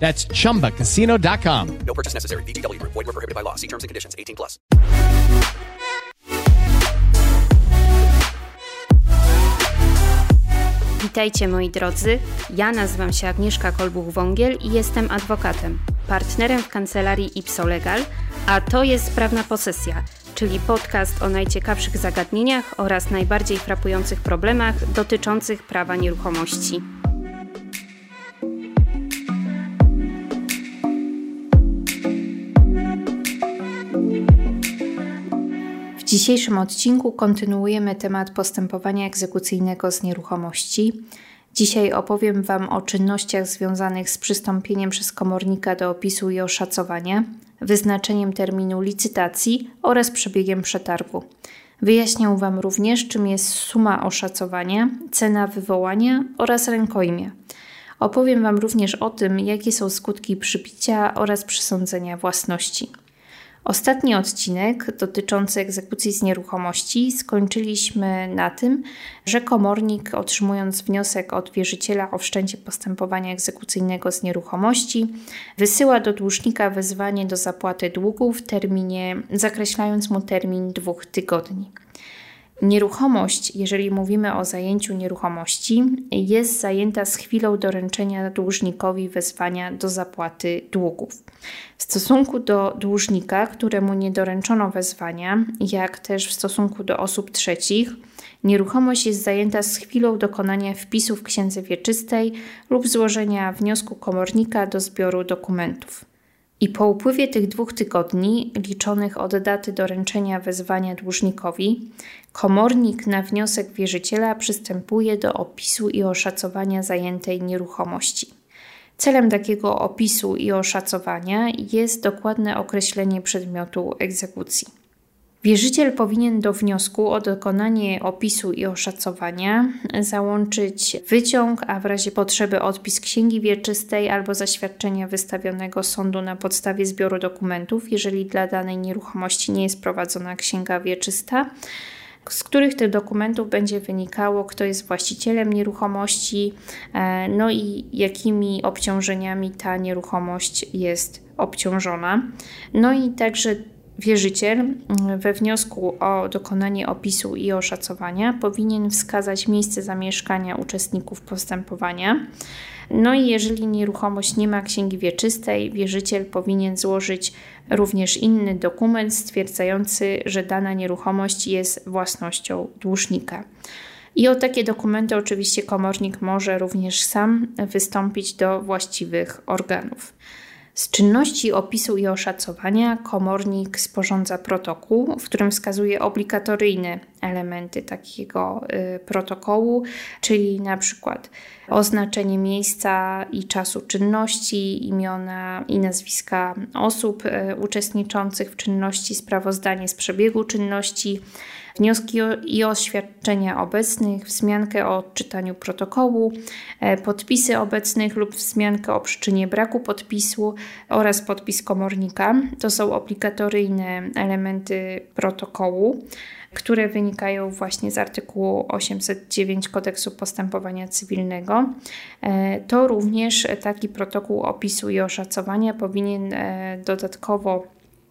That's chumbacasino.com. No purchase necessary. VGW Group. Void were prohibited by law. See terms and conditions. 18 plus. Witajcie moi drodzy. Ja nazywam się Agnieszka Kolbuch-Wągiel i jestem adwokatem, partnerem w kancelarii Ipsolegal, a to jest Prawna Posesja, czyli podcast o najciekawszych zagadnieniach oraz najbardziej frapujących problemach dotyczących prawa nieruchomości. W dzisiejszym odcinku kontynuujemy temat postępowania egzekucyjnego z nieruchomości. Dzisiaj opowiem Wam o czynnościach związanych z przystąpieniem przez komornika do opisu i oszacowania, wyznaczeniem terminu licytacji oraz przebiegiem przetargu. Wyjaśnię Wam również, czym jest suma oszacowania, cena wywołania oraz rękojmia. Opowiem Wam również o tym, jakie są skutki przypicia oraz przysądzenia własności. Ostatni odcinek dotyczący egzekucji z nieruchomości skończyliśmy na tym, że komornik otrzymując wniosek od wierzyciela o wszczęcie postępowania egzekucyjnego z nieruchomości wysyła do dłużnika wezwanie do zapłaty długu w terminie, zakreślając mu termin dwóch tygodni. Nieruchomość, jeżeli mówimy o zajęciu nieruchomości, jest zajęta z chwilą doręczenia dłużnikowi wezwania do zapłaty długów. W stosunku do dłużnika, któremu nie doręczono wezwania, jak też w stosunku do osób trzecich, nieruchomość jest zajęta z chwilą dokonania wpisu w księdze wieczystej lub złożenia wniosku komornika do zbioru dokumentów. I po upływie tych dwóch tygodni, liczonych od daty doręczenia wezwania dłużnikowi, komornik na wniosek wierzyciela przystępuje do opisu i oszacowania zajętej nieruchomości. Celem takiego opisu i oszacowania jest dokładne określenie przedmiotu egzekucji. Wierzyciel powinien do wniosku o dokonanie opisu i oszacowania załączyć wyciąg, a w razie potrzeby odpis księgi wieczystej albo zaświadczenia wystawionego sądu na podstawie zbioru dokumentów, jeżeli dla danej nieruchomości nie jest prowadzona księga wieczysta z których tych dokumentów będzie wynikało, kto jest właścicielem nieruchomości, e, no i jakimi obciążeniami ta nieruchomość jest obciążona. No i także Wierzyciel we wniosku o dokonanie opisu i oszacowania powinien wskazać miejsce zamieszkania uczestników postępowania. No i jeżeli nieruchomość nie ma księgi wieczystej, wierzyciel powinien złożyć również inny dokument stwierdzający, że dana nieruchomość jest własnością dłużnika. I o takie dokumenty oczywiście komornik może również sam wystąpić do właściwych organów. Z czynności opisu i oszacowania komornik sporządza protokół, w którym wskazuje obligatoryjne elementy takiego y, protokołu, czyli na przykład oznaczenie miejsca i czasu czynności, imiona i nazwiska osób y, uczestniczących w czynności, sprawozdanie z przebiegu czynności, wnioski i oświadczenia obecnych, wzmiankę o odczytaniu protokołu, e, podpisy obecnych lub wzmiankę o przyczynie braku podpisu oraz podpis komornika. To są obligatoryjne elementy protokołu które wynikają właśnie z artykułu 809 Kodeksu Postępowania Cywilnego. E, to również taki protokół opisu i oszacowania powinien e, dodatkowo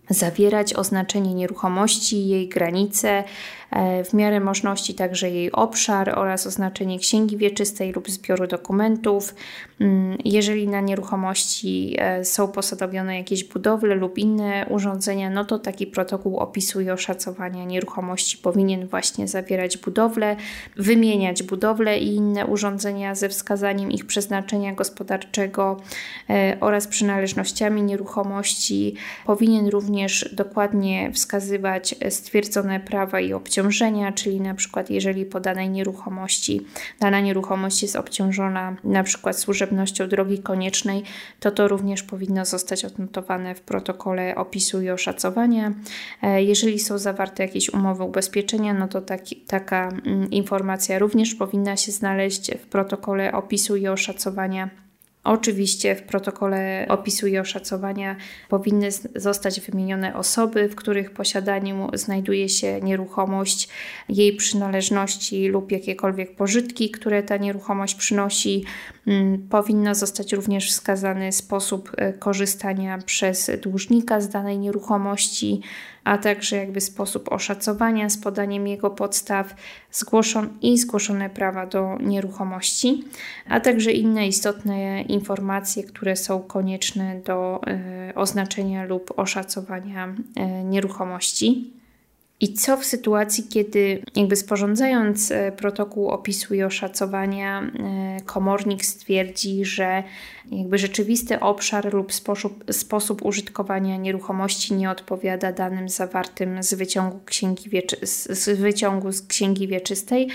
zawierać oznaczenie nieruchomości, jej granice, w miarę możliwości także jej obszar oraz oznaczenie księgi wieczystej lub zbioru dokumentów. Mm, jeżeli na nieruchomości e, są posadowione jakieś budowle lub inne urządzenia, no to taki protokół opisu i oszacowania nieruchomości powinien właśnie zawierać budowle, wymieniać budowle i inne urządzenia ze wskazaniem ich przeznaczenia gospodarczego e, oraz przynależnościami nieruchomości. Powinien również dokładnie wskazywać stwierdzone prawa i obciążenia obciążenia, czyli na przykład jeżeli po danej nieruchomości dana nieruchomość jest obciążona na przykład służebnością drogi koniecznej, to to również powinno zostać odnotowane w protokole opisu i oszacowania. E, jeżeli są zawarte jakieś umowy ubezpieczenia, no to taki, taka mm, informacja również powinna się znaleźć w protokole opisu i oszacowania Oczywiście w protokole opisu i oszacowania powinny zostać wymienione osoby, w których posiadaniu znajduje się nieruchomość, jej przynależności lub jakiekolwiek pożytki, które ta nieruchomość przynosi. Mm, powinno zostać również wskazany sposób e, korzystania przez dłużnika z danej nieruchomości, a także jakby sposób oszacowania z podaniem jego podstaw zgłoszon i zgłoszone prawa do nieruchomości, a także inne istotne informacje, które są konieczne do y, oznaczenia lub oszacowania y, nieruchomości. I co w sytuacji, kiedy jakby sporządzając e, protokół opisu i oszacowania, komornik stwierdzi, że jakby rzeczywisty obszar lub sposób, sposób użytkowania nieruchomości nie odpowiada danym zawartym z wyciągu, księgi wieczy, z wyciągu z księgi wieczystej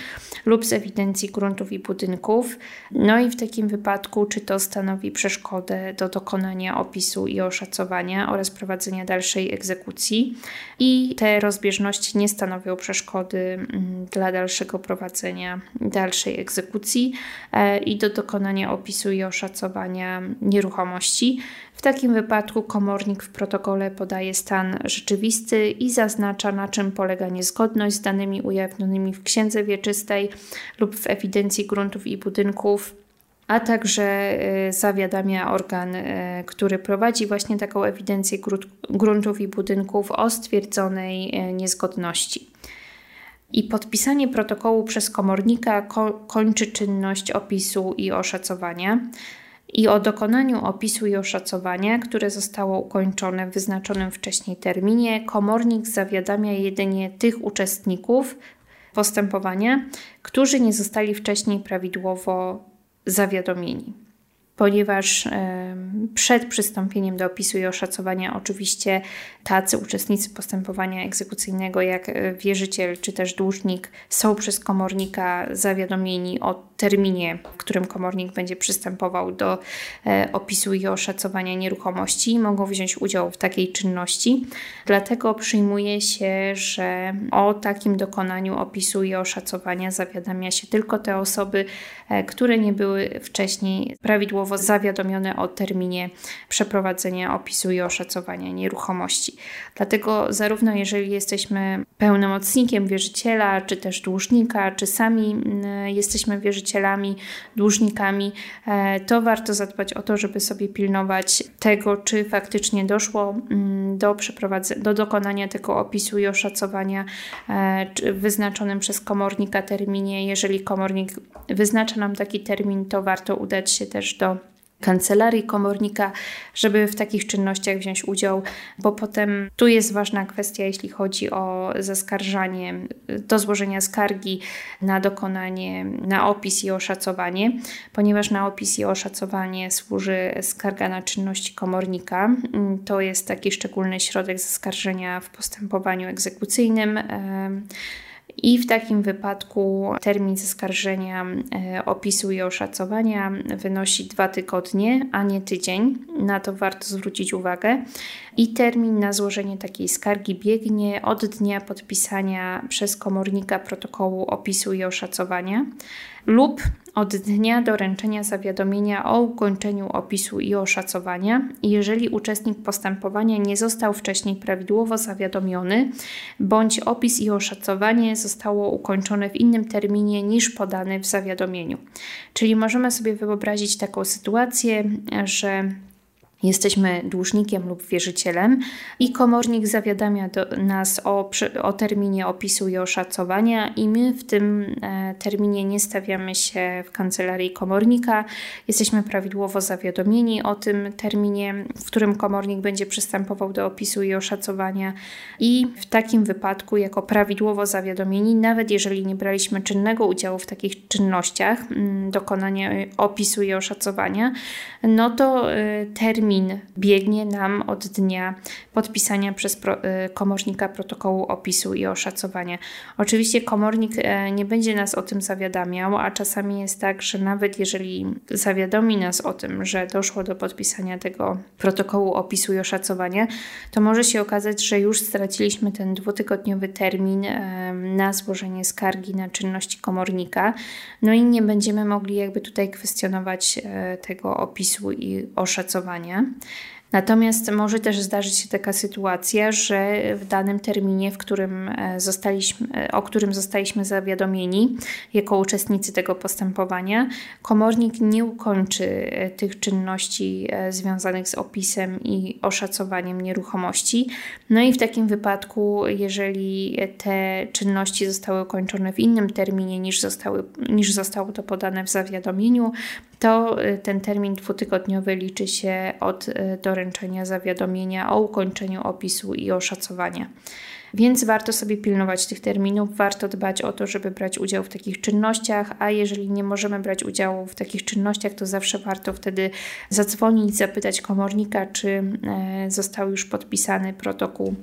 lub z ewidencji gruntów i budynków. No i w takim wypadku, czy to stanowi przeszkodę do dokonania opisu i oszacowania oraz prowadzenia dalszej egzekucji. I te rozbieżności nie stanowią przeszkody mm, dla dalszego prowadzenia dalszej egzekucji e, i do dokonania opisu i oszacowania nieruchomości. W takim wypadku komornik w protokole podaje stan rzeczywisty i zaznacza, na czym polega niezgodność z danymi ujawnionymi w księdze wieczystej lub w ewidencji gruntów i budynków a także y, zawiadamia organ, y, który prowadzi właśnie taką ewidencję gruntów i budynków o stwierdzonej y, niezgodności. I podpisanie protokołu przez komornika kończy czynność opisu i oszacowania i o dokonaniu opisu i oszacowania, które zostało ukończone w wyznaczonym wcześniej terminie, komornik zawiadamia jedynie tych uczestników postępowania, którzy nie zostali wcześniej prawidłowo zawiadomieni. Ponieważ przed przystąpieniem do opisu i oszacowania oczywiście tacy uczestnicy postępowania egzekucyjnego jak e, wierzyciel czy też dłużnik są przez komornika zawiadomieni o terminie, w którym komornik będzie przystępował do e, opisu i oszacowania nieruchomości mogą wziąć udział w takiej czynności. Dlatego przyjmuje się, że o takim dokonaniu opisu i oszacowania zawiadamia się tylko te osoby, e, które nie były wcześniej prawidłowo zawiadomione o terminie przeprowadzenia opisu i oszacowania nieruchomości. Dlatego zarówno jeżeli jesteśmy pełnomocnikiem wierzyciela, czy też dłużnika, czy sami mm, jesteśmy wierzycielami, dłużnikami, e, to warto zadbać o to, żeby sobie pilnować tego, czy faktycznie doszło mm, do, do dokonania tego opisu i oszacowania e, w wyznaczonym przez komornika terminie. Jeżeli komornik wyznacza nam taki termin, to warto udać się też do kancelarii komornika, żeby w takich czynnościach wziąć udział, bo potem tu jest ważna kwestia, jeśli chodzi o zaskarżanie, do złożenia skargi na dokonanie, na opis i oszacowanie, ponieważ na opis i oszacowanie służy skarga na czynności komornika. To jest taki szczególny środek zaskarżenia w postępowaniu egzekucyjnym I w takim wypadku termin zaskarżenia e, opisu i oszacowania wynosi dwa tygodnie, a nie tydzień. Na to warto zwrócić uwagę. I termin na złożenie takiej skargi biegnie od dnia podpisania przez komornika protokołu opisu i oszacowania lub od dnia doręczenia zawiadomienia o ukończeniu opisu i oszacowania, jeżeli uczestnik postępowania nie został wcześniej prawidłowo zawiadomiony, bądź opis i oszacowanie zostało ukończone w innym terminie niż podany w zawiadomieniu. Czyli możemy sobie wyobrazić taką sytuację, że jesteśmy dłużnikiem lub wierzycielem i komornik zawiadamia nas o, o terminie opisu i oszacowania i my w tym e, terminie nie stawiamy się w kancelarii komornika. Jesteśmy prawidłowo zawiadomieni o tym terminie, w którym komornik będzie przystępował do opisu i oszacowania i w takim wypadku jako prawidłowo zawiadomieni, nawet jeżeli nie braliśmy czynnego udziału w takich czynnościach mm, dokonania opisu i oszacowania, no to e, termin termin biegnie nam od dnia podpisania przez pro, y, komornika protokołu opisu i oszacowania. Oczywiście komornik e, nie będzie nas o tym zawiadamiał, a czasami jest tak, że nawet jeżeli zawiadomi nas o tym, że doszło do podpisania tego protokołu opisu i oszacowania, to może się okazać, że już straciliśmy ten dwutygodniowy termin e, na złożenie skargi na czynności komornika, no i nie będziemy mogli jakby tutaj kwestionować e, tego opisu i oszacowania. Natomiast może też zdarzyć się taka sytuacja, że w danym terminie, w którym e, zostaliśmy, e, o którym zostaliśmy zawiadomieni jako uczestnicy tego postępowania, komornik nie ukończy e, tych czynności związanych z opisem i oszacowaniem nieruchomości. No i w takim wypadku, jeżeli te czynności zostały ukończone w innym terminie niż, zostały, niż zostało to podane w zawiadomieniu, to y, ten termin dwutygodniowy liczy się od y, doręczenia zawiadomienia o ukończeniu opisu i oszacowania. Więc warto sobie pilnować tych terminów, warto dbać o to, żeby brać udział w takich czynnościach, a jeżeli nie możemy brać udziału w takich czynnościach, to zawsze warto wtedy zadzwonić, zapytać komornika, czy e, został już podpisany protokół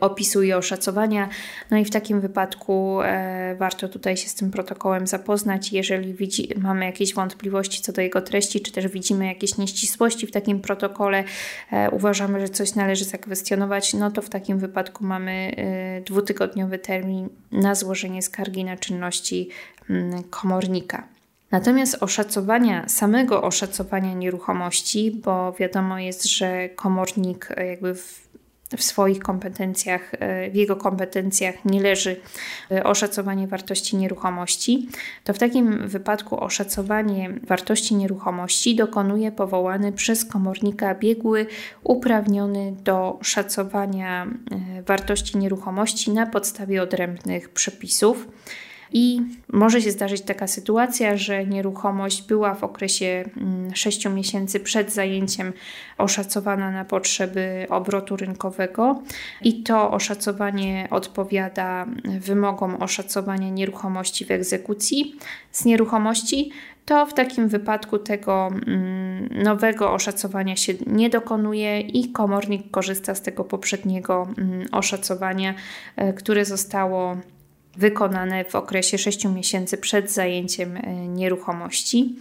opisu i oszacowania. No i w takim wypadku e, warto tutaj się z tym protokołem zapoznać. Jeżeli widzi, mamy jakieś wątpliwości co do jego treści, czy też widzimy jakieś nieścisłości w takim protokole, e, uważamy, że coś należy zakwestionować, no to w takim wypadku mamy e, dwutygodniowy termin na złożenie skargi na czynności mm, komornika. Natomiast oszacowania, samego oszacowania nieruchomości, bo wiadomo jest, że komornik jakby w w swoich kompetencjach, e, w jego kompetencjach nie leży e, oszacowanie wartości nieruchomości, to w takim wypadku oszacowanie wartości nieruchomości dokonuje powołany przez komornika biegły uprawniony do szacowania e, wartości nieruchomości na podstawie odrębnych przepisów. I może się zdarzyć taka sytuacja, że nieruchomość była w okresie 6 mm, miesięcy przed zajęciem oszacowana na potrzeby obrotu rynkowego. I to oszacowanie odpowiada wymogom oszacowania nieruchomości w egzekucji z nieruchomości, to w takim wypadku tego mm, nowego oszacowania się nie dokonuje i komornik korzysta z tego poprzedniego mm, oszacowania, e, które zostało wykonane w okresie 6 miesięcy przed zajęciem e, nieruchomości.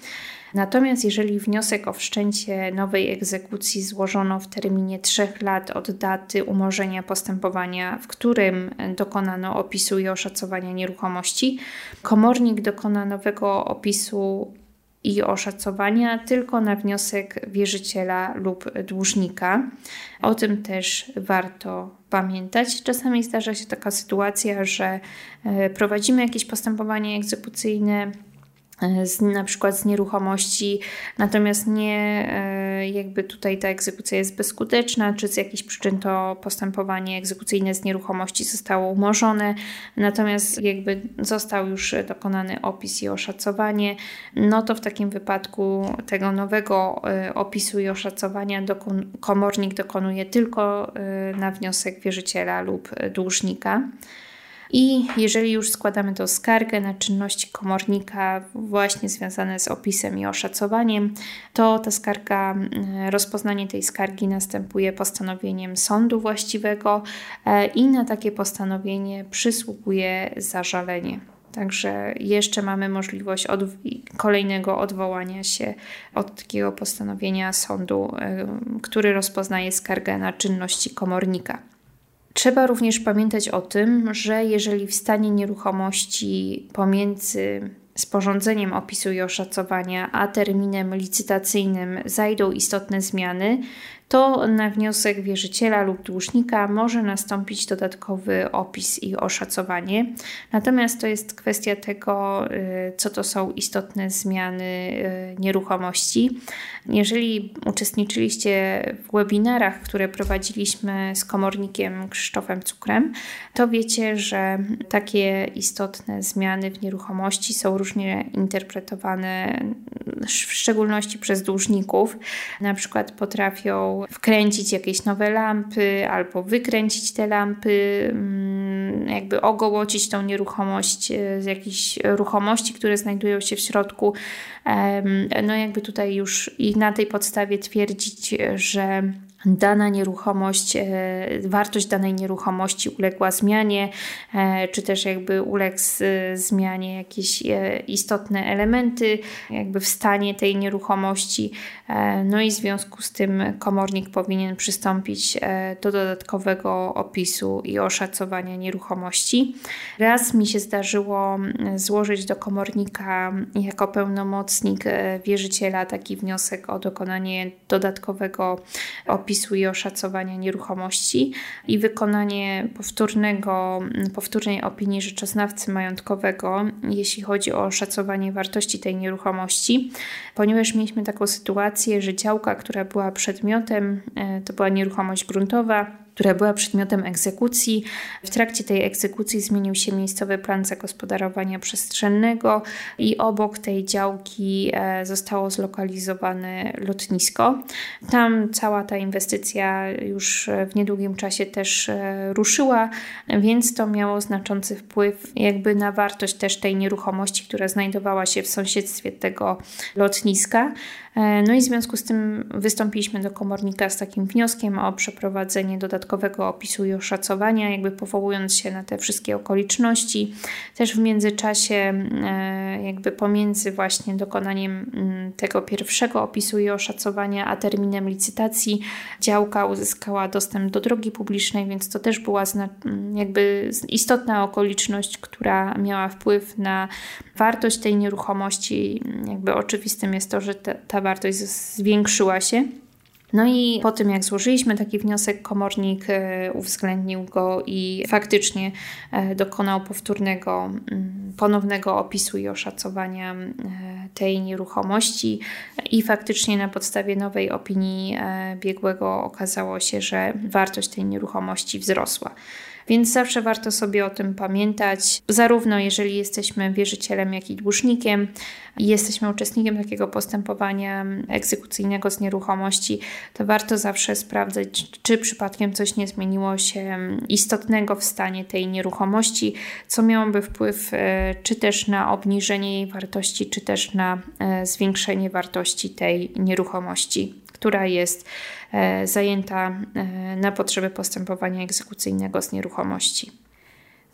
Natomiast jeżeli wniosek o wszczęcie nowej egzekucji złożono w terminie 3 lat od daty umorzenia postępowania, w którym dokonano opisu i oszacowania nieruchomości, komornik dokona nowego opisu i oszacowania tylko na wniosek wierzyciela lub dłużnika. O tym też warto pamiętać. Czasami zdarza się taka sytuacja, że e, prowadzimy jakieś postępowanie egzekucyjne z, na przykład z nieruchomości, natomiast nie e, jakby tutaj ta egzekucja jest bezskuteczna, czy z jakichś przyczyn to postępowanie egzekucyjne z nieruchomości zostało umorzone, natomiast jakby został już dokonany opis i oszacowanie, no to w takim wypadku tego nowego e, opisu i oszacowania dokon komornik dokonuje tylko na wniosek wierzyciela lub dłużnika. I jeżeli już składamy tą skargę na czynności komornika, właśnie związane z opisem i oszacowaniem, to ta skarga, rozpoznanie tej skargi następuje postanowieniem sądu właściwego e, i na takie postanowienie przysługuje zażalenie. Także jeszcze mamy możliwość od, kolejnego odwołania się od takiego postanowienia sądu, który rozpoznaje skargę na czynności komornika. Trzeba również pamiętać o tym, że jeżeli w stanie nieruchomości pomiędzy sporządzeniem opisu i oszacowania a terminem licytacyjnym zajdą istotne zmiany, to na wniosek wierzyciela lub dłużnika może nastąpić dodatkowy opis i oszacowanie. Natomiast to jest kwestia tego, y, co to są istotne zmiany y, nieruchomości. Jeżeli uczestniczyliście w webinarach, które prowadziliśmy z komornikiem Krzysztofem Cukrem, to wiecie, że takie istotne zmiany w nieruchomości są różnie interpretowane, w szczególności przez dłużników. Na przykład potrafią wkręcić jakieś nowe lampy albo wykręcić te lampy, mm, jakby ogołocić tą nieruchomość e, z jakichś ruchomości, które znajdują się w środku. No jakby tutaj już i na tej podstawie twierdzić, że dana nieruchomość, e, wartość danej nieruchomości uległa zmianie, e, czy też jakby uległ zmianie jakieś e, istotne elementy, jakby w stanie tej nieruchomości. No i w związku z tym komornik powinien przystąpić do dodatkowego opisu i oszacowania nieruchomości. Raz mi się zdarzyło złożyć do komornika jako pełnomocnik wierzyciela taki wniosek o dokonanie dodatkowego opisu opisu i oszacowania nieruchomości i wykonanie powtórnego, powtórnej opinii rzeczoznawcy majątkowego, jeśli chodzi o oszacowanie wartości tej nieruchomości, ponieważ mieliśmy taką sytuację, że działka, która była przedmiotem, e, to była nieruchomość gruntowa, która była przedmiotem egzekucji. W trakcie tej egzekucji zmienił się miejscowy plan zagospodarowania przestrzennego i obok tej działki e, zostało zlokalizowane lotnisko. Tam cała ta inwestycja już w niedługim czasie też e, ruszyła, więc to miało znaczący wpływ jakby na wartość też tej nieruchomości, która znajdowała się w sąsiedztwie tego lotniska. E, no i w związku z tym wystąpiliśmy do komornika z takim wnioskiem o przeprowadzenie dodatkowego opisu i oszacowania, jakby powołując się na te wszystkie okoliczności. Też w międzyczasie, e, jakby pomiędzy właśnie dokonaniem tego pierwszego opisu i oszacowania, a terminem licytacji, działka uzyskała dostęp do drogi publicznej, więc to też była jakby istotna okoliczność, która miała wpływ na wartość tej nieruchomości. Jakby oczywistym jest to, że ta wartość zwiększyła się. No i po tym, jak złożyliśmy taki wniosek, komornik e, uwzględnił go i faktycznie e, dokonał powtórnego, mm, ponownego opisu i oszacowania e, tej nieruchomości. I faktycznie na podstawie nowej opinii biegłego okazało się, że wartość tej nieruchomości wzrosła. Więc zawsze warto sobie o tym pamiętać, zarówno jeżeli jesteśmy wierzycielem, jak i dłużnikiem. Jesteśmy uczestnikiem takiego postępowania egzekucyjnego z nieruchomości, to warto zawsze sprawdzać, czy przypadkiem coś nie zmieniło się istotnego w stanie tej nieruchomości, co miałoby wpływ e, czy też na obniżenie jej wartości, czy też na e, zwiększenie wartości tej nieruchomości która jest zajęta e, na potrzeby postępowania egzekucyjnego z nieruchomości.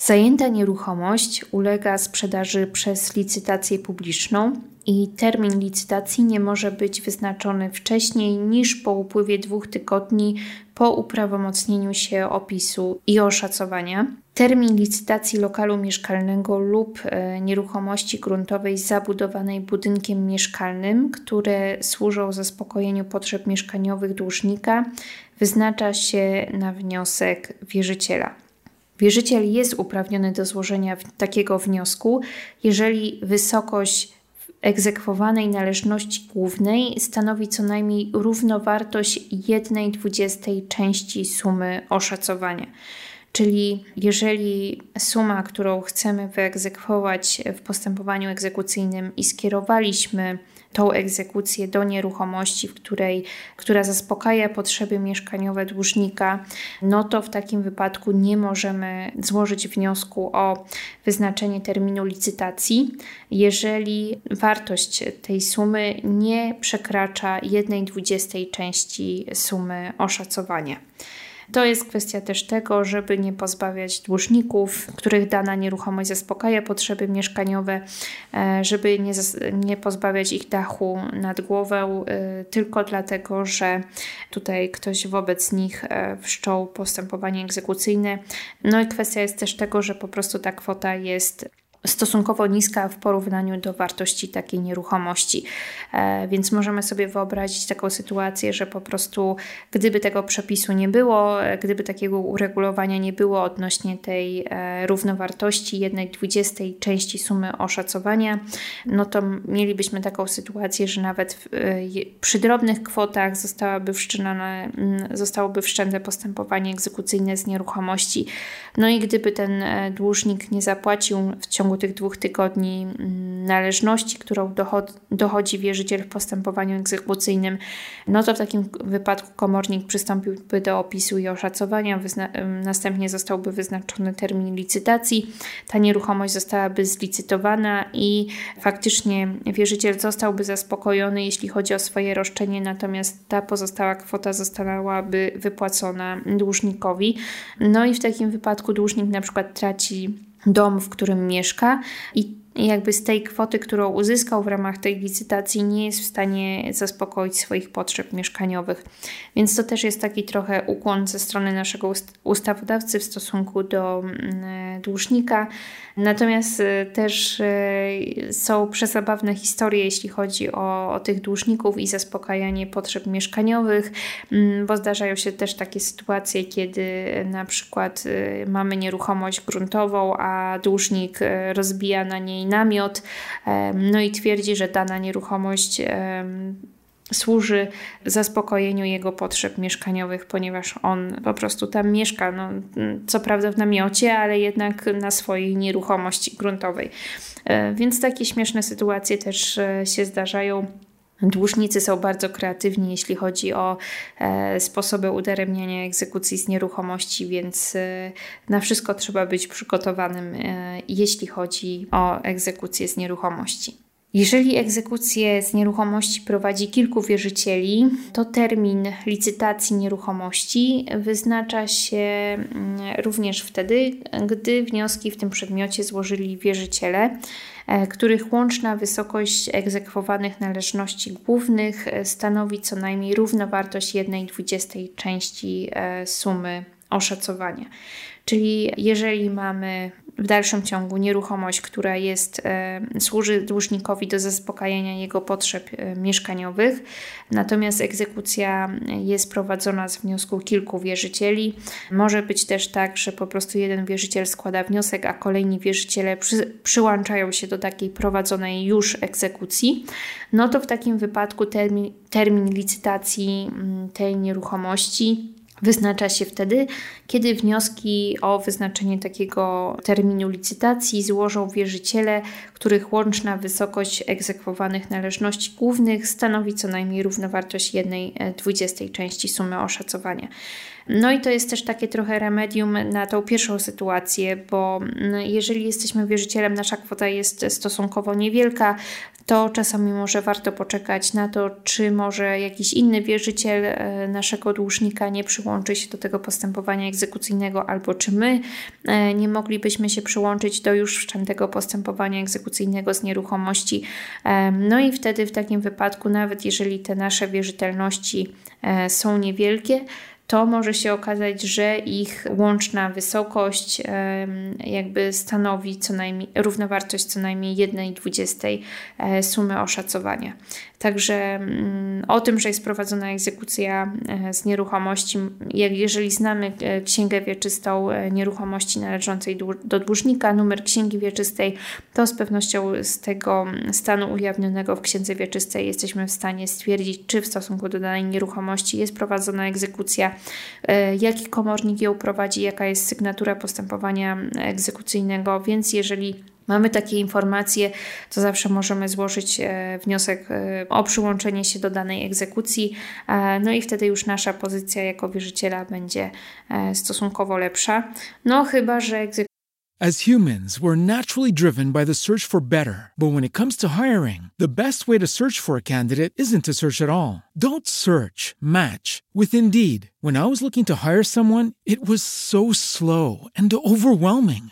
Zajęta nieruchomość ulega sprzedaży przez licytację publiczną i termin licytacji nie może być wyznaczony wcześniej niż po upływie dwóch tygodni po uprawomocnieniu się opisu i oszacowania. Termin licytacji lokalu mieszkalnego lub e, nieruchomości gruntowej zabudowanej budynkiem mieszkalnym, które służą zaspokojeniu potrzeb mieszkaniowych dłużnika, wyznacza się na wniosek wierzyciela. Wierzyciel jest uprawniony do złożenia takiego wniosku, jeżeli wysokość egzekwowanej należności głównej stanowi co najmniej równowartość 1 dwudziestej części sumy oszacowania. Czyli jeżeli suma, którą chcemy wyegzekwować w postępowaniu egzekucyjnym i skierowaliśmy tą egzekucję do nieruchomości, w której, która zaspokaja potrzeby mieszkaniowe dłużnika, no to w takim wypadku nie możemy złożyć wniosku o wyznaczenie terminu licytacji, jeżeli wartość tej sumy nie przekracza 1,20 części sumy oszacowania. To jest kwestia też tego, żeby nie pozbawiać dłużników, których dana nieruchomość zaspokaja potrzeby mieszkaniowe, e, żeby nie, nie pozbawiać ich dachu nad głową e, tylko dlatego, że tutaj ktoś wobec nich e, wszczął postępowanie egzekucyjne. No i kwestia jest też tego, że po prostu ta kwota jest stosunkowo niska w porównaniu do wartości takiej nieruchomości. E, więc możemy sobie wyobrazić taką sytuację, że po prostu gdyby tego przepisu nie było, e, gdyby takiego uregulowania nie było odnośnie tej e, równowartości jednej dwudziestej części sumy oszacowania, no to mielibyśmy taką sytuację, że nawet przy drobnych kwotach zostałaby wszczynane, zostałoby wszczęte postępowanie egzekucyjne z nieruchomości. No i gdyby ten dłużnik nie zapłacił w ciągu ciągu tych dwóch tygodni mm, należności, którą dochodzi wierzyciel w postępowaniu egzekucyjnym, no to w takim wypadku komornik przystąpiłby do opisu i oszacowania, następnie zostałby wyznaczony termin licytacji, ta nieruchomość zostałaby zlicytowana i faktycznie wierzyciel zostałby zaspokojony, jeśli chodzi o swoje roszczenie, natomiast ta pozostała kwota zostałaby wypłacona dłużnikowi. No i w takim wypadku dłużnik na przykład traci dom, w którym mieszka i jakby z tej kwoty, którą uzyskał w ramach tej licytacji, nie jest w stanie zaspokoić swoich potrzeb mieszkaniowych. Więc to też jest taki trochę ukłon ze strony naszego ustawodawcy w stosunku do mm, dłużnika. Natomiast y, też y, są przezabawne historie, jeśli chodzi o, o tych dłużników i zaspokajanie potrzeb mieszkaniowych, mm, bo zdarzają się też takie sytuacje, kiedy na przykład y, mamy nieruchomość gruntową, a dłużnik rozbija na niej namiot, no i twierdzi, że dana nieruchomość służy zaspokojeniu jego potrzeb mieszkaniowych, ponieważ on po prostu tam mieszka, no, co prawda w namiocie, ale jednak na swojej nieruchomości gruntowej. E, więc takie śmieszne sytuacje też e, się zdarzają. Dłużnicy są bardzo kreatywni, jeśli chodzi o e, sposoby udaremniania egzekucji z nieruchomości, więc e, na wszystko trzeba być przygotowanym, e, jeśli chodzi o egzekucję z nieruchomości. Jeżeli egzekucję z nieruchomości prowadzi kilku wierzycieli, to termin licytacji nieruchomości wyznacza się mm, również wtedy, gdy wnioski w tym przedmiocie złożyli wierzyciele, e, których łączna wysokość egzekwowanych należności głównych e, stanowi co najmniej równowartość 1,20 części e, sumy oszacowania. Czyli jeżeli mamy w dalszym ciągu nieruchomość, która jest, e, służy dłużnikowi do zaspokajania jego potrzeb e, mieszkaniowych, natomiast egzekucja jest prowadzona z wniosku kilku wierzycieli. Może być też tak, że po prostu jeden wierzyciel składa wniosek, a kolejni wierzyciele przy, przyłączają się do takiej prowadzonej już egzekucji. No to w takim wypadku termin, termin licytacji mm, tej nieruchomości Wyznacza się wtedy, kiedy wnioski o wyznaczenie takiego terminu licytacji złożą wierzyciele, których łączna wysokość egzekwowanych należności głównych stanowi co najmniej równowartość 1,20 e, części sumy oszacowania. No i to jest też takie trochę remedium na tą pierwszą sytuację, bo mm, jeżeli jesteśmy wierzycielem, nasza kwota jest stosunkowo niewielka, to czasami może warto poczekać na to, czy może jakiś inny wierzyciel e, naszego dłużnika nie przyłączy się do tego postępowania egzekucyjnego, albo czy my e, nie moglibyśmy się przyłączyć do już wszczętego postępowania egzekucyjnego z nieruchomości. E, no i wtedy w takim wypadku, nawet jeżeli te nasze wierzytelności są niewielkie, to może się okazać, że ich łączna wysokość jakby stanowi co najmniej równowartość co najmniej 1,20 e, sumy oszacowania. Także mm, o tym, że jest prowadzona egzekucja e, z nieruchomości, jeżeli znamy e, księgę wieczystą nieruchomości należącej do dłużnika, numer księgi wieczystej, to z pewnością z tego stanu ujawnionego w księdze wieczystej jesteśmy w stanie stwierdzić, czy w stosunku do danej nieruchomości jest prowadzona egzekucja E, jaki komornik ją prowadzi, jaka jest sygnatura postępowania egzekucyjnego, więc jeżeli mamy takie informacje, to zawsze możemy złożyć e, wniosek o przyłączenie się do danej egzekucji, no i wtedy już nasza pozycja jako wierzyciela będzie stosunkowo lepsza. No chyba, że egzekucja As humans, we're naturally driven by the search for better. But when it comes to hiring, the best way to search for a candidate isn't to search at all. Don't search, match with Indeed. When I was looking to hire someone, it was so slow and overwhelming.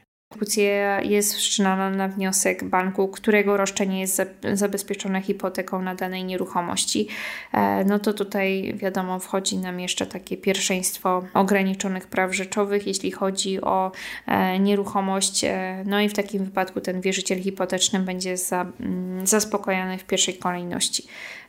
Egzekucja jest wszczynana na wniosek banku, którego roszczenie jest zabezpieczone hipoteką na danej nieruchomości, e, no to tutaj wiadomo wchodzi nam jeszcze takie pierwszeństwo ograniczonych praw rzeczowych, jeśli chodzi o e, nieruchomość. E, no i w takim wypadku ten wierzyciel hipoteczny będzie mm, zaspokojony w pierwszej kolejności.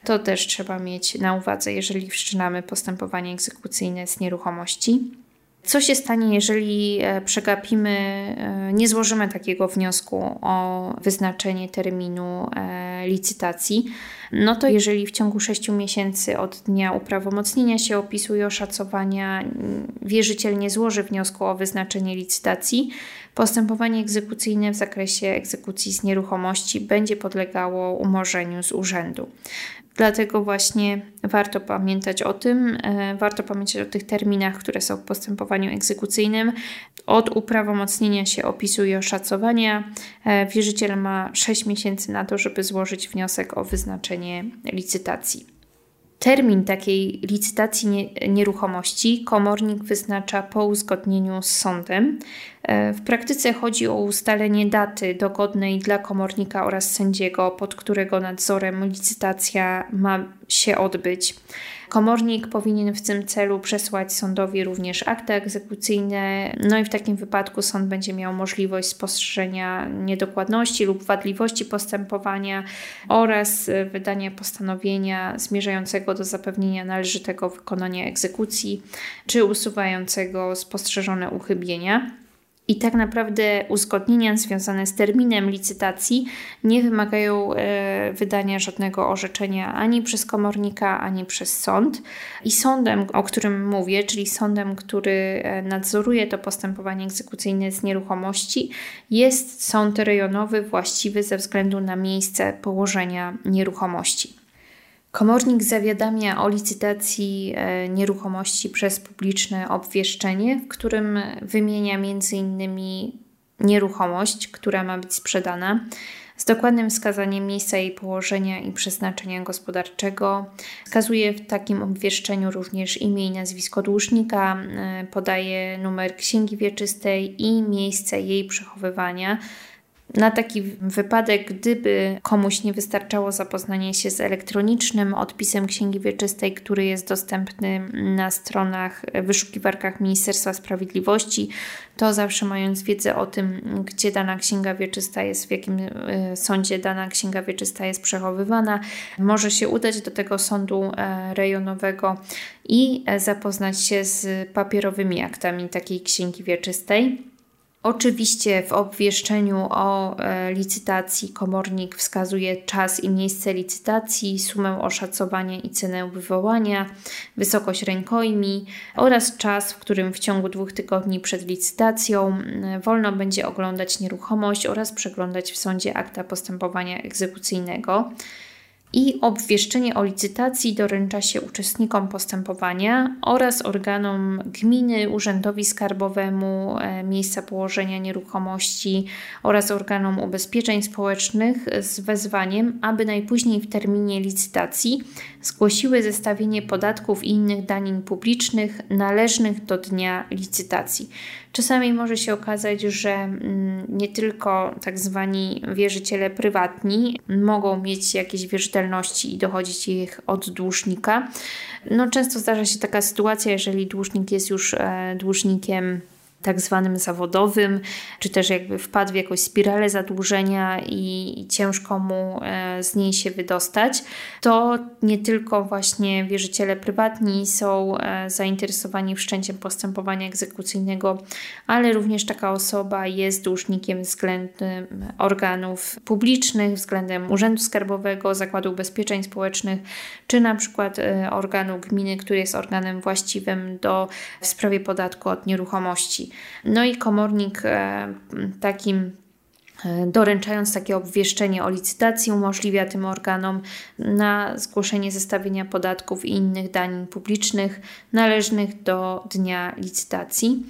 To też trzeba mieć na uwadze, jeżeli wszczynamy postępowanie egzekucyjne z nieruchomości. Co się stanie, jeżeli e, przegapimy, e, nie złożymy takiego wniosku o wyznaczenie terminu e, licytacji? No to jeżeli w ciągu 6 miesięcy od dnia uprawomocnienia się opisu i oszacowania wierzyciel nie złoży wniosku o wyznaczenie licytacji, postępowanie egzekucyjne w zakresie egzekucji z nieruchomości będzie podlegało umorzeniu z urzędu. Dlatego właśnie warto pamiętać o tym, e, warto pamiętać o tych terminach, które są w postępowaniu egzekucyjnym. Od uprawomocnienia się opisu i oszacowania e, wierzyciel ma 6 miesięcy na to, żeby złożyć wniosek o wyznaczenie licytacji. Termin takiej licytacji nieruchomości komornik wyznacza po uzgodnieniu z sądem. E, w praktyce chodzi o ustalenie daty dogodnej dla komornika oraz sędziego, pod którego nadzorem licytacja ma się odbyć. Komornik powinien w tym celu przesłać sądowi również akty egzekucyjne, no i w takim wypadku sąd będzie miał możliwość spostrzeżenia niedokładności lub wadliwości postępowania oraz wydania postanowienia zmierzającego do zapewnienia należytego wykonania egzekucji czy usuwającego spostrzeżone uchybienia. I tak naprawdę uzgodnienia związane z terminem licytacji nie wymagają e, wydania żadnego orzeczenia ani przez komornika, ani przez sąd. I sądem, o którym mówię, czyli sądem, który e, nadzoruje to postępowanie egzekucyjne z nieruchomości, jest sąd rejonowy właściwy ze względu na miejsce położenia nieruchomości. Komornik zawiadamia o licytacji e, nieruchomości przez publiczne obwieszczenie, w którym wymienia m.in. nieruchomość, która ma być sprzedana, z dokładnym wskazaniem miejsca jej położenia i przeznaczenia gospodarczego. Wskazuje w takim obwieszczeniu również imię i nazwisko dłużnika, e, podaje numer księgi wieczystej i miejsce jej przechowywania na taki wypadek, gdyby komuś nie wystarczało zapoznanie się z elektronicznym odpisem Księgi Wieczystej, który jest dostępny na stronach, wyszukiwarkach Ministerstwa Sprawiedliwości, to zawsze mając wiedzę o tym, gdzie dana Księga Wieczysta jest, w jakim e, sądzie dana Księga Wieczysta jest przechowywana, może się udać do tego sądu e, rejonowego i e, zapoznać się z papierowymi aktami takiej Księgi Wieczystej. Oczywiście w obwieszczeniu o e, licytacji komornik wskazuje czas i miejsce licytacji, sumę oszacowania i cenę wywołania, wysokość rękojmi oraz czas, w którym w ciągu dwóch tygodni przed licytacją wolno będzie oglądać nieruchomość oraz przeglądać w sądzie akta postępowania egzekucyjnego i obwieszczenie o licytacji doręcza się uczestnikom postępowania oraz organom gminy, urzędowi skarbowemu, e, miejsca położenia nieruchomości oraz organom ubezpieczeń społecznych z wezwaniem, aby najpóźniej w terminie licytacji zgłosiły zestawienie podatków i innych danin publicznych należnych do dnia licytacji. Czasami może się okazać, że mm, nie tylko tak zwani wierzyciele prywatni mogą mieć jakieś wierzytelności i dochodzić ich od dłużnika. No, często zdarza się taka sytuacja, jeżeli dłużnik jest już e, dłużnikiem tak zwanym zawodowym, czy też jakby wpadł w jakąś spiralę zadłużenia i ciężko mu e, z niej się wydostać, to nie tylko właśnie wierzyciele prywatni są e, zainteresowani wszczęciem postępowania egzekucyjnego, ale również taka osoba jest dłużnikiem względem organów publicznych, względem Urzędu Skarbowego, Zakładu Ubezpieczeń Społecznych, czy na przykład e, organu gminy, który jest organem właściwym do w sprawie podatku od nieruchomości. No i komornik e, takim e, doręczając takie obwieszczenie o licytacji, umożliwia tym organom na zgłoszenie zestawienia podatków i innych danin publicznych należnych do dnia licytacji.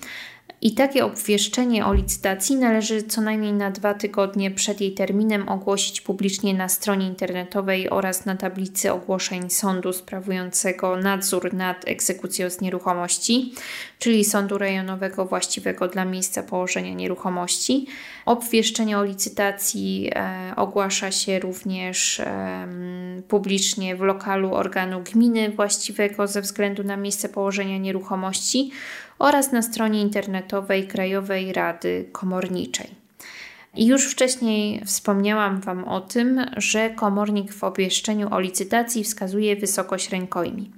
I takie obwieszczenie o licytacji należy co najmniej na dwa tygodnie przed jej terminem ogłosić publicznie na stronie internetowej oraz na tablicy ogłoszeń sądu sprawującego nadzór nad egzekucją z nieruchomości, czyli sądu rejonowego właściwego dla miejsca położenia nieruchomości. Obwieszczenie o licytacji e, ogłasza się również e, publicznie w lokalu organu gminy właściwego ze względu na miejsce położenia nieruchomości oraz na stronie internetowej Krajowej Rady Komorniczej. I już wcześniej wspomniałam Wam o tym, że komornik w obwieszczeniu o licytacji wskazuje wysokość rękojmi.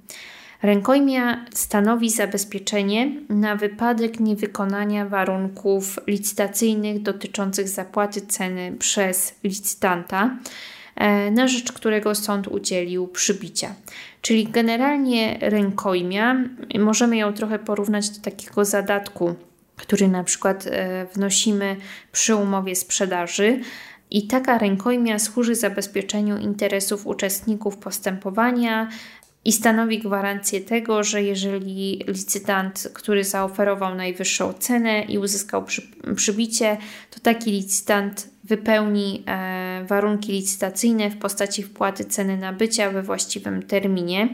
Rękojmia stanowi zabezpieczenie na wypadek niewykonania warunków licytacyjnych dotyczących zapłaty ceny przez licytanta, e, na rzecz którego sąd udzielił przybicia. Czyli generalnie rękojmia, możemy ją trochę porównać do takiego zadatku, który na przykład e, wnosimy przy umowie sprzedaży. I taka rękojmia służy zabezpieczeniu interesów uczestników postępowania, i stanowi gwarancję tego, że jeżeli licytant, który zaoferował najwyższą cenę i uzyskał przy, przybicie, to taki licytant wypełni e, warunki licytacyjne w postaci wpłaty ceny nabycia we właściwym terminie.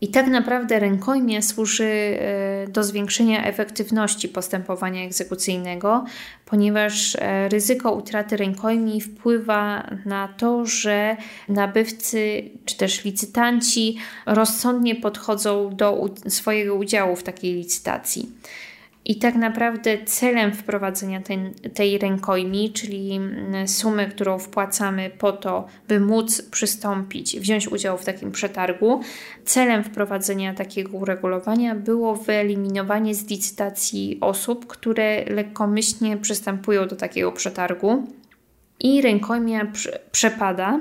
I tak naprawdę rękojmie służy e, do zwiększenia efektywności postępowania egzekucyjnego, ponieważ e, ryzyko utraty rękojmi wpływa na to, że nabywcy czy też licytanci rozsądnie podchodzą do swojego udziału w takiej licytacji. I tak naprawdę celem wprowadzenia tej, tej rękojmi, czyli mm, sumy, którą wpłacamy po to, by móc przystąpić, wziąć udział w takim przetargu, celem wprowadzenia takiego uregulowania było wyeliminowanie z licytacji osób, które lekkomyślnie przystępują do takiego przetargu. I rękojmia przepada,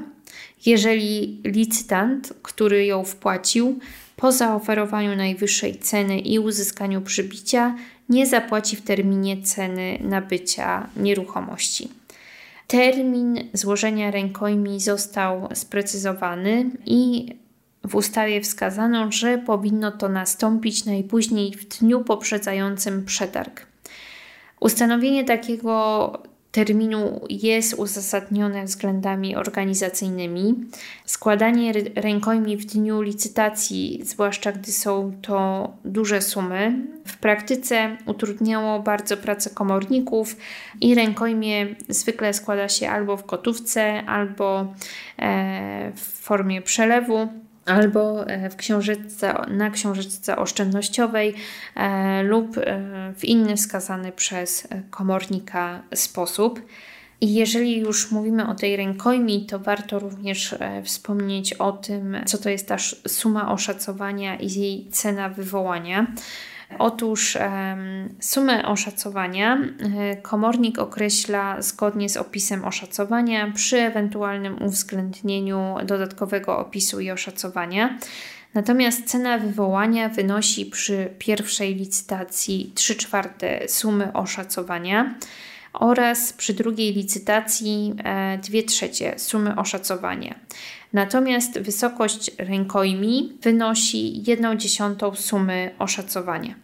jeżeli licytant, który ją wpłacił, po zaoferowaniu najwyższej ceny i uzyskaniu przybicia, nie zapłaci w terminie ceny nabycia nieruchomości. Termin złożenia rękojmi został sprecyzowany i w ustawie wskazano, że powinno to nastąpić najpóźniej w dniu poprzedzającym przetarg. Ustanowienie takiego terminu jest uzasadnione względami organizacyjnymi. Składanie rękojmi w dniu licytacji, zwłaszcza gdy są to duże sumy, w praktyce utrudniało bardzo pracę komorników i rękojmie zwykle składa się albo w gotówce, albo e, w formie przelewu albo e, w książeczce, na książeczce oszczędnościowej e, lub e, w inny wskazany przez komornika sposób. I jeżeli już mówimy o tej rękojmi, to warto również wspomnieć o tym, co to jest ta suma oszacowania i jej cena wywołania. Otóż sumę oszacowania e, komornik określa zgodnie z opisem oszacowania przy ewentualnym uwzględnieniu dodatkowego opisu i oszacowania. Natomiast cena wywołania wynosi przy pierwszej licytacji 3 czwarte sumy oszacowania oraz przy drugiej licytacji 2 e, trzecie sumy oszacowania. Natomiast wysokość rękojmi wynosi 1 dziesiątą sumy oszacowania.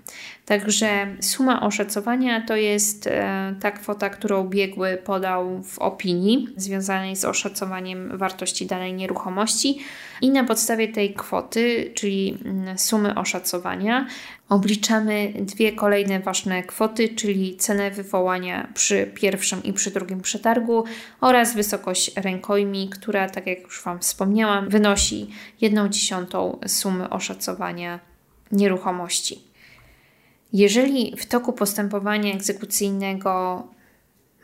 Także suma oszacowania to jest e, ta kwota, którą biegły podał w opinii związanej z oszacowaniem wartości danej nieruchomości i na podstawie tej kwoty, czyli mm, sumy oszacowania, obliczamy dwie kolejne ważne kwoty, czyli cenę wywołania przy pierwszym i przy drugim przetargu oraz wysokość rękojmi, która, tak jak już Wam wspomniałam, wynosi 1 dziesiątą sumy oszacowania nieruchomości. Jeżeli w toku postępowania egzekucyjnego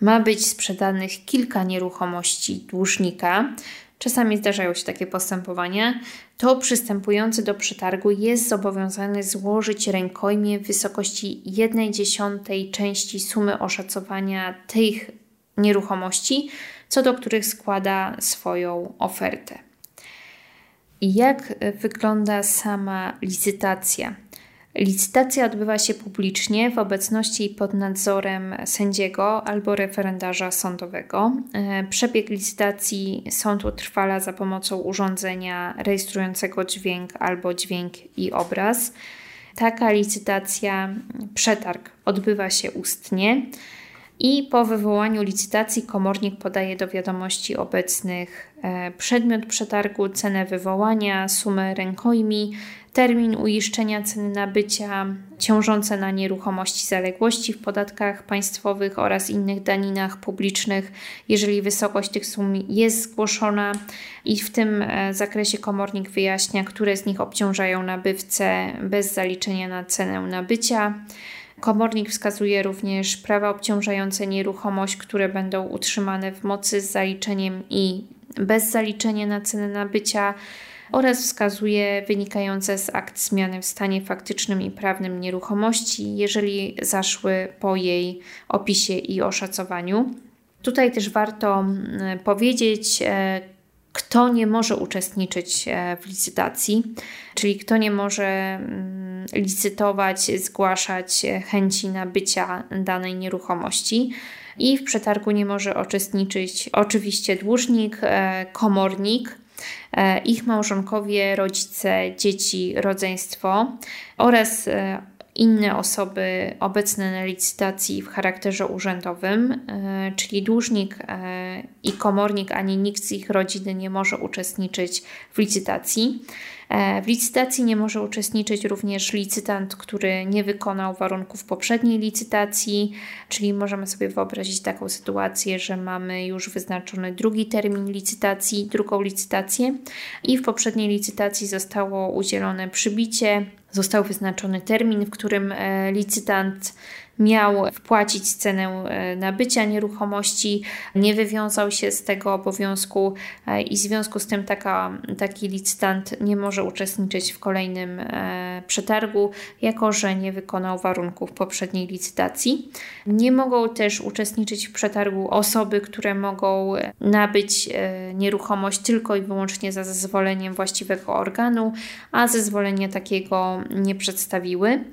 ma być sprzedanych kilka nieruchomości dłużnika, czasami zdarzają się takie postępowania, to przystępujący do przetargu jest zobowiązany złożyć rękojmie w wysokości 1 dziesiątej części sumy oszacowania tych nieruchomości, co do których składa swoją ofertę. Jak wygląda sama licytacja? Licytacja odbywa się publicznie w obecności i pod nadzorem sędziego albo referendarza sądowego. E, przebieg licytacji sąd utrwala za pomocą urządzenia rejestrującego dźwięk albo dźwięk i obraz. Taka licytacja, przetarg odbywa się ustnie i po wywołaniu licytacji komornik podaje do wiadomości obecnych e, przedmiot przetargu, cenę wywołania, sumę rękojmi, termin uiszczenia ceny nabycia, ciążące na nieruchomości zaległości w podatkach państwowych oraz innych daninach publicznych, jeżeli wysokość tych sum jest zgłoszona i w tym e, zakresie komornik wyjaśnia, które z nich obciążają nabywcę bez zaliczenia na cenę nabycia. Komornik wskazuje również prawa obciążające nieruchomość, które będą utrzymane w mocy z zaliczeniem i bez zaliczenia na cenę nabycia oraz wskazuje wynikające z akt zmiany w stanie faktycznym i prawnym nieruchomości, jeżeli zaszły po jej opisie i oszacowaniu. Tutaj też warto mm, powiedzieć, e, kto nie może uczestniczyć e, w licytacji, czyli kto nie może mm, licytować, zgłaszać chęci nabycia danej nieruchomości. I w przetargu nie może uczestniczyć oczywiście dłużnik, e, komornik, e, ich małżonkowie, rodzice, dzieci, rodzeństwo oraz inne osoby obecne na licytacji w charakterze urzędowym, e, czyli dłużnik e, i komornik ani nikt z ich rodziny nie może uczestniczyć w licytacji. E, w licytacji nie może uczestniczyć również licytant, który nie wykonał warunków poprzedniej licytacji, czyli możemy sobie wyobrazić taką sytuację, że mamy już wyznaczony drugi termin licytacji, drugą licytację i w poprzedniej licytacji zostało udzielone przybicie, został wyznaczony termin, w którym e, licytant miał wpłacić cenę e, nabycia nieruchomości, nie wywiązał się z tego obowiązku e, i w związku z tym taka, taki licytant nie może uczestniczyć w kolejnym e, przetargu, jako że nie wykonał warunków poprzedniej licytacji. Nie mogą też uczestniczyć w przetargu osoby, które mogą nabyć nieruchomość tylko i wyłącznie za zezwoleniem właściwego organu, a zezwolenia takiego nie przedstawiły.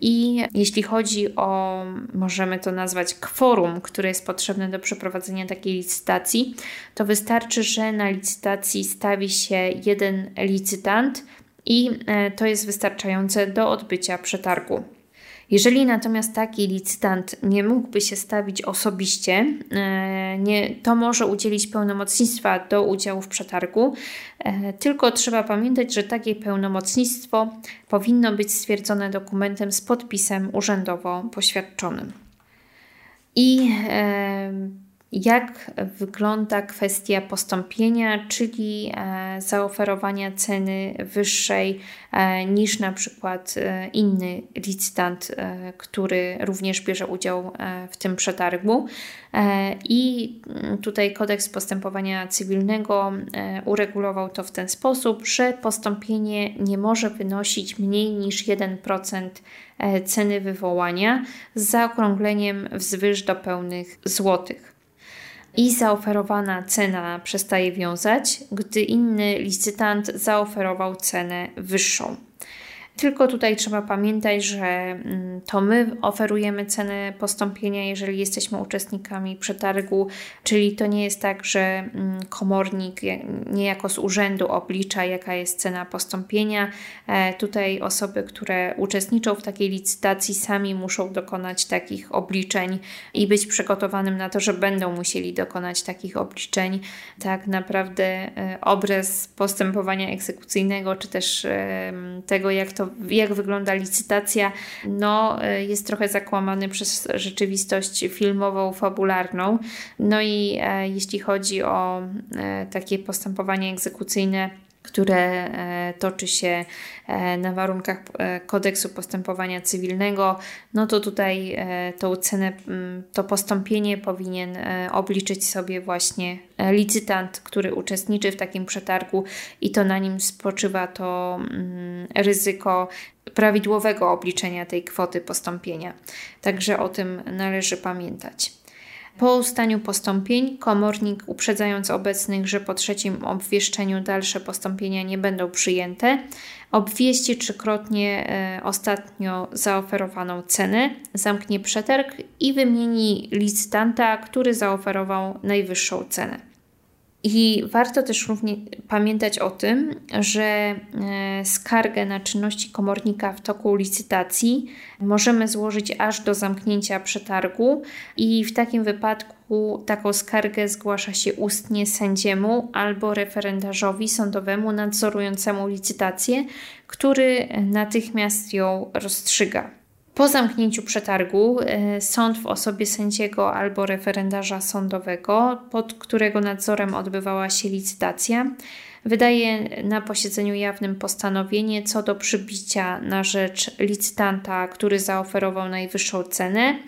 I jeśli chodzi o, możemy to nazwać kworum, które jest potrzebne do przeprowadzenia takiej licytacji, to wystarczy, że na licytacji stawi się jeden licytant i e, to jest wystarczające do odbycia przetargu. Jeżeli natomiast taki licytant nie mógłby się stawić osobiście, e, nie, to może udzielić pełnomocnictwa do udziału w przetargu, e, tylko trzeba pamiętać, że takie pełnomocnictwo powinno być stwierdzone dokumentem z podpisem urzędowo poświadczonym. I e, jak wygląda kwestia postąpienia, czyli e, zaoferowania ceny wyższej e, niż na przykład e, inny licytant, który również bierze udział w tym przetargu. I tutaj kodeks postępowania cywilnego uregulował to w ten sposób, że postąpienie nie może wynosić mniej niż 1% ceny wywołania z zaokrągleniem wzwyż do pełnych złotych i zaoferowana cena przestaje wiązać, gdy inny licytant zaoferował cenę wyższą. Tylko tutaj trzeba pamiętać, że mm, to my oferujemy cenę postąpienia, jeżeli jesteśmy uczestnikami przetargu, czyli to nie jest tak, że mm, komornik niejako z urzędu oblicza, jaka jest cena postąpienia. E, tutaj osoby, które uczestniczą w takiej licytacji, sami muszą dokonać takich obliczeń i być przygotowanym na to, że będą musieli dokonać takich obliczeń. Tak naprawdę e, obraz postępowania egzekucyjnego, czy też tego, jak to jak wygląda licytacja, no, e, jest trochę zakłamany przez rzeczywistość filmową, fabularną. No i e, jeśli chodzi o e, takie postępowanie egzekucyjne, które toczy się na warunkach kodeksu postępowania cywilnego, no to tutaj tą cenę, to postąpienie powinien obliczyć sobie właśnie licytant, który uczestniczy w takim przetargu i to na nim spoczywa to ryzyko prawidłowego obliczenia tej kwoty postąpienia. Także o tym należy pamiętać. Po ustaniu postąpień, komornik uprzedzając obecnych, że po trzecim obwieszczeniu dalsze postąpienia nie będą przyjęte, obwieści trzykrotnie e, ostatnio zaoferowaną cenę, zamknie przetarg i wymieni licytanta, który zaoferował najwyższą cenę. I warto też również pamiętać o tym, że e, skargę na czynności komornika w toku licytacji możemy złożyć aż do zamknięcia przetargu, i w takim wypadku taką skargę zgłasza się ustnie sędziemu albo referendarzowi sądowemu nadzorującemu licytację, który natychmiast ją rozstrzyga. Po zamknięciu przetargu e, sąd w osobie sędziego albo referendarza sądowego, pod którego nadzorem odbywała się licytacja, wydaje na posiedzeniu jawnym postanowienie co do przybicia na rzecz licytanta, który zaoferował najwyższą cenę.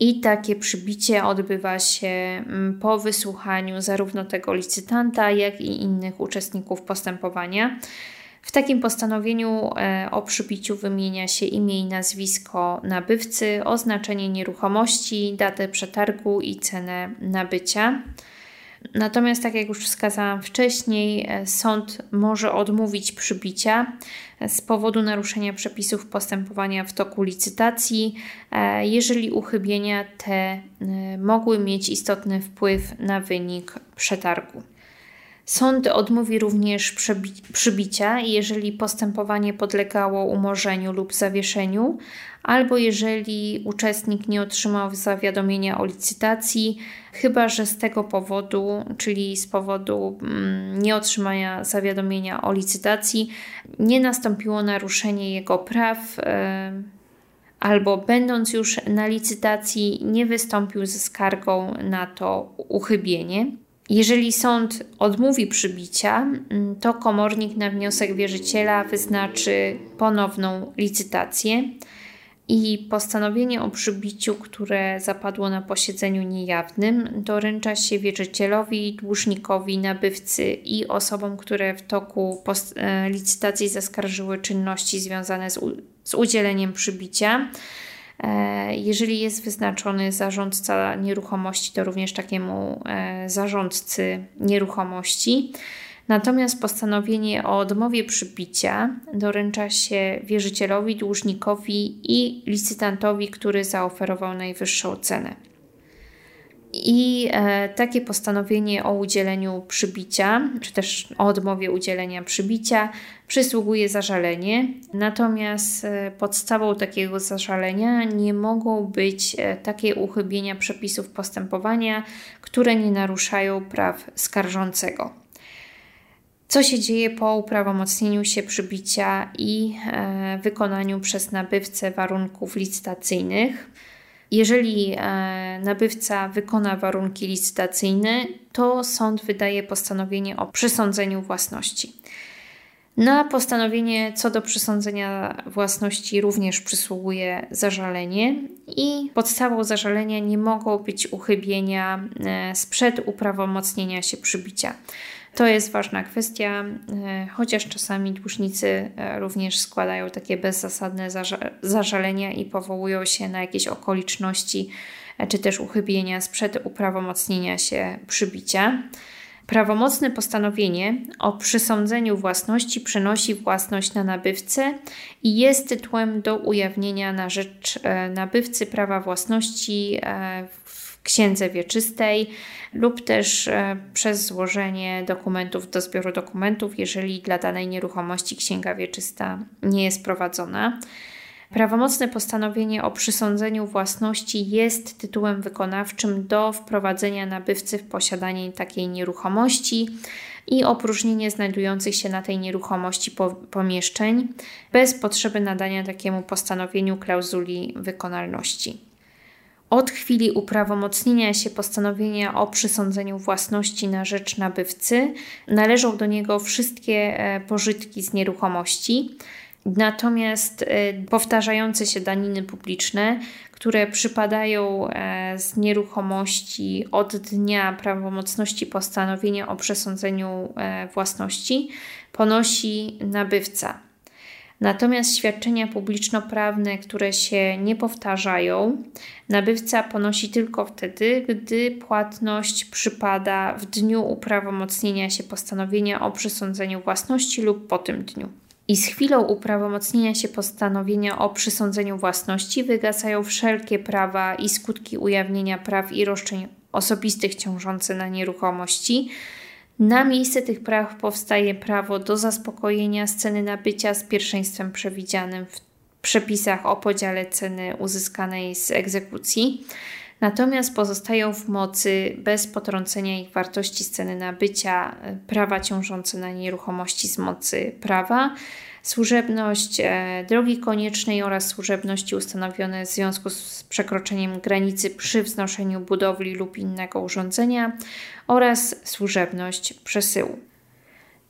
I takie przybicie odbywa się mm, po wysłuchaniu zarówno tego licytanta, jak i innych uczestników postępowania. W takim postanowieniu e, o przybiciu wymienia się imię i nazwisko nabywcy, oznaczenie nieruchomości, datę przetargu i cenę nabycia. Natomiast, tak jak już wskazałam wcześniej, e, sąd może odmówić przybicia e, z powodu naruszenia przepisów postępowania w toku licytacji, jeżeli uchybienia te mogły mieć istotny wpływ na wynik przetargu. Sąd odmówi również przybicia, jeżeli postępowanie podlegało umorzeniu lub zawieszeniu, albo jeżeli uczestnik nie otrzymał zawiadomienia o licytacji, chyba że z tego powodu, czyli z powodu mm, nieotrzymania zawiadomienia o licytacji, nie nastąpiło naruszenie jego praw. E, albo będąc już na licytacji, nie wystąpił ze skargą na to uchybienie. Jeżeli sąd odmówi przybicia, mm, to komornik na wniosek wierzyciela wyznaczy ponowną licytację i postanowienie o przybiciu, które zapadło na posiedzeniu niejawnym, doręcza się wierzycielowi, dłużnikowi, nabywcy i osobom, które w toku e, licytacji zaskarżyły czynności związane z, z udzieleniem przybicia. E, jeżeli jest wyznaczony zarządca nieruchomości, to również takiemu e, zarządcy nieruchomości. Natomiast postanowienie o odmowie przybicia doręcza się wierzycielowi, dłużnikowi i licytantowi, który zaoferował najwyższą cenę. I e, takie postanowienie o udzieleniu przybicia, czy też o odmowie udzielenia przybicia, przysługuje zażalenie. Natomiast e, podstawą takiego zażalenia nie mogą być e, takie uchybienia przepisów postępowania, które nie naruszają praw skarżącego. Co się dzieje po uprawomocnieniu się przybicia i e, wykonaniu przez nabywcę warunków licytacyjnych? Jeżeli e, nabywca wykona warunki licytacyjne, to sąd wydaje postanowienie o przysądzeniu własności. Na postanowienie co do przysądzenia własności również przysługuje zażalenie i podstawą zażalenia nie mogą być uchybienia e, sprzed uprawomocnienia się przybicia. To jest ważna kwestia, e, chociaż czasami dłużnicy e, również składają takie bezzasadne zażalenia i powołują się na jakieś okoliczności e, czy też uchybienia sprzed uprawomocnienia się przybicia. Prawomocne postanowienie o przysądzeniu własności przenosi własność na nabywcę i jest tytułem do ujawnienia na rzecz nabywcy prawa własności w księdze wieczystej lub też e, przez złożenie dokumentów do zbioru dokumentów, jeżeli dla danej nieruchomości księga wieczysta nie jest prowadzona. Prawomocne postanowienie o przysądzeniu własności jest tytułem wykonawczym do wprowadzenia nabywcy w posiadanie takiej nieruchomości i opróżnienie znajdujących się na tej nieruchomości pomieszczeń bez potrzeby nadania takiemu postanowieniu klauzuli wykonalności. Od chwili uprawomocnienia się postanowienia o przysądzeniu własności na rzecz nabywcy należą do niego wszystkie e, pożytki z nieruchomości, Natomiast e, powtarzające się daniny publiczne, które przypadają e, z nieruchomości od dnia prawomocności postanowienia o przesądzeniu własności, ponosi nabywca. Natomiast świadczenia publiczno-prawne, które się nie powtarzają, nabywca ponosi tylko wtedy, gdy płatność przypada w dniu uprawomocnienia się postanowienia o przesądzeniu własności lub po tym dniu i z chwilą uprawomocnienia się postanowienia o przysądzeniu własności wygasają wszelkie prawa i skutki ujawnienia praw i roszczeń osobistych ciążące na nieruchomości. Na miejsce tych praw powstaje prawo do zaspokojenia sceny nabycia z pierwszeństwem przewidzianym w przepisach o podziale ceny uzyskanej z egzekucji natomiast pozostają w mocy bez potrącenia ich wartości sceny nabycia e, prawa ciążące na nieruchomości z mocy prawa, służebność e, drogi koniecznej oraz służebności ustanowione w związku z przekroczeniem granicy przy wznoszeniu budowli lub innego urządzenia oraz służebność przesyłu.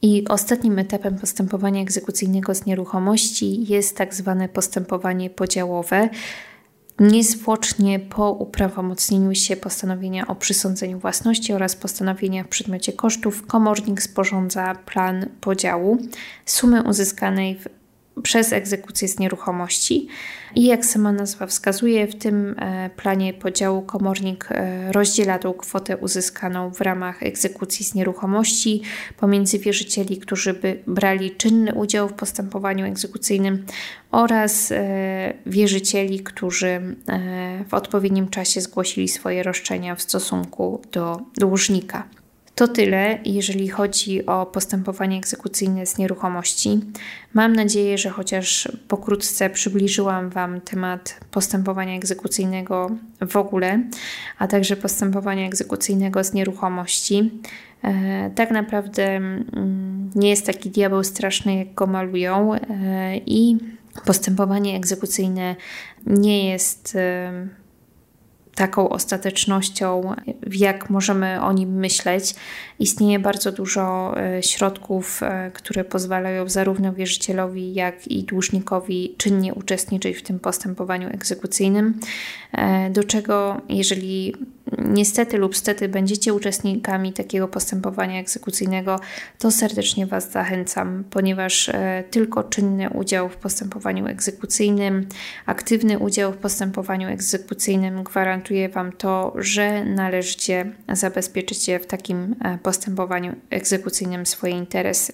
I ostatnim etapem postępowania egzekucyjnego z nieruchomości jest tak zwane postępowanie podziałowe, niezwłocznie po uprawomocnieniu się postanowienia o przysądzeniu własności oraz postanowienia w przedmiocie kosztów, komornik sporządza plan podziału sumy uzyskanej w przez egzekucję z nieruchomości. I jak sama nazwa wskazuje, w tym e, planie podziału komornik e, rozdziela tą kwotę uzyskaną w ramach egzekucji z nieruchomości pomiędzy wierzycieli, którzy by brali czynny udział w postępowaniu egzekucyjnym oraz e, wierzycieli, którzy w odpowiednim czasie zgłosili swoje roszczenia w stosunku do dłużnika. To tyle, jeżeli chodzi o postępowanie egzekucyjne z nieruchomości. Mam nadzieję, że chociaż pokrótce przybliżyłam Wam temat postępowania egzekucyjnego w ogóle, a także postępowania egzekucyjnego z nieruchomości. E, tak naprawdę mm, nie jest taki diabeł straszny, jak go malują, e, i postępowanie egzekucyjne nie jest e, taką ostatecznością, jak możemy o nim myśleć. Istnieje bardzo dużo e, środków, e, które pozwalają zarówno wierzycielowi, jak i dłużnikowi czynnie uczestniczyć w tym postępowaniu egzekucyjnym, e, do czego, jeżeli niestety lub stety będziecie uczestnikami takiego postępowania egzekucyjnego, to serdecznie Was zachęcam, ponieważ tylko czynny udział w postępowaniu egzekucyjnym, aktywny udział w postępowaniu egzekucyjnym gwarantuje Wam to, że należycie zabezpieczycie w takim postępowaniu egzekucyjnym swoje interesy.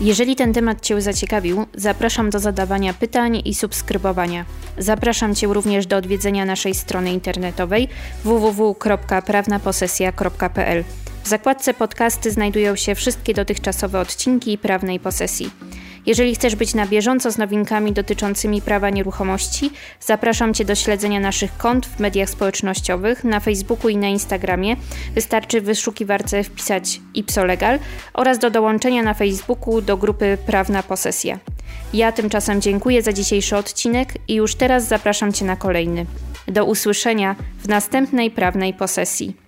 Jeżeli ten temat Cię zaciekawił, zapraszam do zadawania pytań i subskrybowania. Zapraszam Cię również do odwiedzenia naszej strony internetowej www.prawnaposesja.pl. W zakładce podcasty znajdują się wszystkie dotychczasowe odcinki prawnej posesji. Jeżeli chcesz być na bieżąco z nowinkami dotyczącymi prawa nieruchomości, zapraszam Cię do śledzenia naszych kont w mediach społecznościowych na Facebooku i na Instagramie. Wystarczy w wyszukiwarce wpisać ipsolegal oraz do dołączenia na Facebooku do grupy Prawna Posesja. Ja tymczasem dziękuję za dzisiejszy odcinek i już teraz zapraszam Cię na kolejny. Do usłyszenia w następnej prawnej posesji.